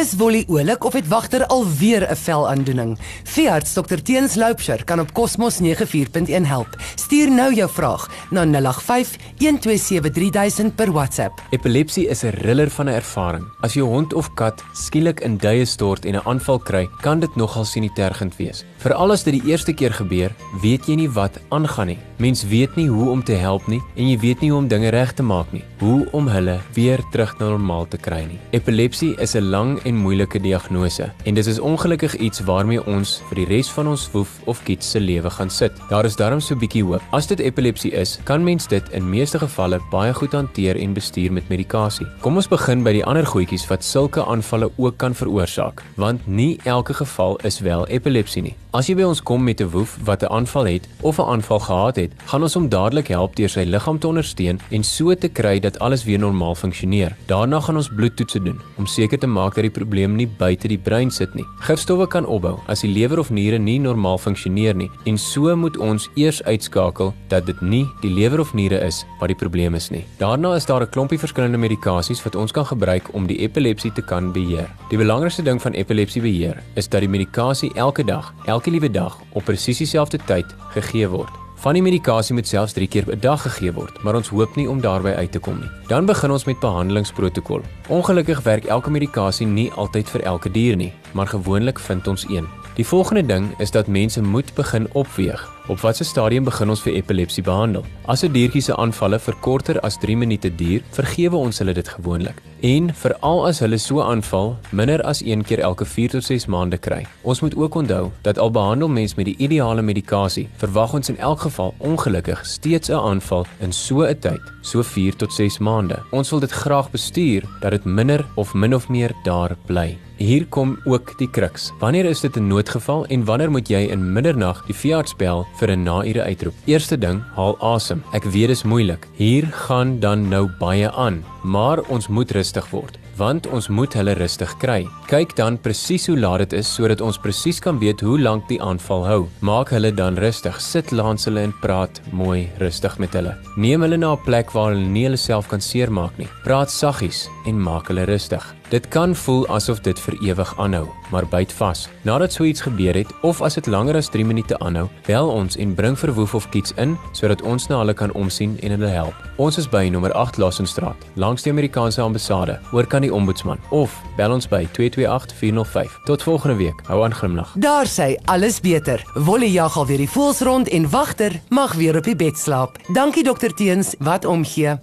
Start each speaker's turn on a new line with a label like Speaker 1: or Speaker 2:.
Speaker 1: Is Wolly oulik of het wagter alweer 'n velaandoening? Veearts Dr Teens Loupsher kan op Cosmos 94.1 help. Stuur nou jou vraag na 085 127 3000 per WhatsApp.
Speaker 2: Epilepsie is 'n riller van 'n ervaring. As jou hond of kat skielik in duie stort en 'n aanval kry, kan dit nogal sinitergend wees. Veral as dit die eerste keer gebeur, weet jy nie wat aangaan nie. Mens weet nie hoe om te help nie en jy weet nie hoe om dinge reg te maak nie. Hoe om hulle weer terug na normaal te kry nie. Epilepsie is 'n lang moeilike diagnose en dit is ongelukkig iets waarmee ons vir die res van ons woef of kiet se lewe gaan sit. Daar is darm so bietjie hoop. As dit epilepsie is, kan mens dit in meeste gevalle baie goed hanteer en bestuur met medikasie. Kom ons begin by die ander goedjies wat sulke aanvalle ook kan veroorsaak, want nie elke geval is wel epilepsie nie. As jy by ons kom met 'n woef wat 'n aanval het of 'n aanval gehad het, gaan ons hom dadelik help deur sy liggaam te ondersteun en so te kry dat alles weer normaal funksioneer. Daarna gaan ons bloedtoetse doen om seker te maak dat die probleem nie buite die brein sit nie. Gifstowwe kan opbou as die lewer of niere nie normaal funksioneer nie en so moet ons eers uitskakel dat dit nie die lewer of niere is wat die probleem is nie. Daarna is daar 'n klompie verskillende medikasies wat ons kan gebruik om die epilepsie te kan beheer. Die belangrikste ding van epilepsie beheer is dat die medikasie elke dag, elke liewe dag op presies dieselfde tyd gegee word. Van die medikasie moet selfs 3 keer 'n dag gegee word, maar ons hoop nie om daarby uit te kom nie. Dan begin ons met behandelingsprotokol. Ongelukkig werk elke medikasie nie altyd vir elke dier nie, maar gewoonlik vind ons een. Die volgende ding is dat mense moet begin opweeg. Op watter stadium begin ons vir epilepsie behandel? As 'n diertjie se aanvalle vir korter as 3 minute duur, vergewe ons hulle dit gewoonlik. En veral as hulle so aanval minder as 1 keer elke 4 tot 6 maande kry. Ons moet ook onthou dat al behandel mens met die ideale medikasie, verwag ons in elk geval ongelukkig steeds 'n aanval in so 'n tyd, so 4 tot 6 maande. Ons wil dit graag bestuur dat dit minder of min of meer daar bly. Hier kom ook die kruks. Wanneer is dit 'n noodgeval en wanneer moet jy in middernag die veearts bel vir 'n naure uitroep? Eerste ding, haal asem. Ek weet dit is moeilik. Hier gaan dan nou baie aan, maar ons moet rustig word want ons moet hulle rustig kry. Kyk dan presies hoe laat dit is sodat ons presies kan weet hoe lank die aanval hou. Maak hulle dan rustig. Sit langs hulle en praat mooi rustig met hulle. Neem hulle na 'n plek waar hulle nie hulle self kan seermaak nie. Praat saggies en maak hulle rustig. Dit kan voel asof dit vir ewig aanhou, maar byt vas. Nadat so iets gebeur het of as dit langer as 3 minute aanhou, bel ons en bring verwoef of kiets in sodat ons na hulle kan omsien en hulle help. Ons is by nommer 8 Lassenstraat, langs die Amerikaanse ambassade, oor kan die ombudsman of bel ons by 228405. Tot volgende week. Hou aan glimlag.
Speaker 1: Daar sê alles beter. Wolle jag al weer die voels rond en wagter mag weer op die bed slaap. Dankie dokter Teens, wat omgee.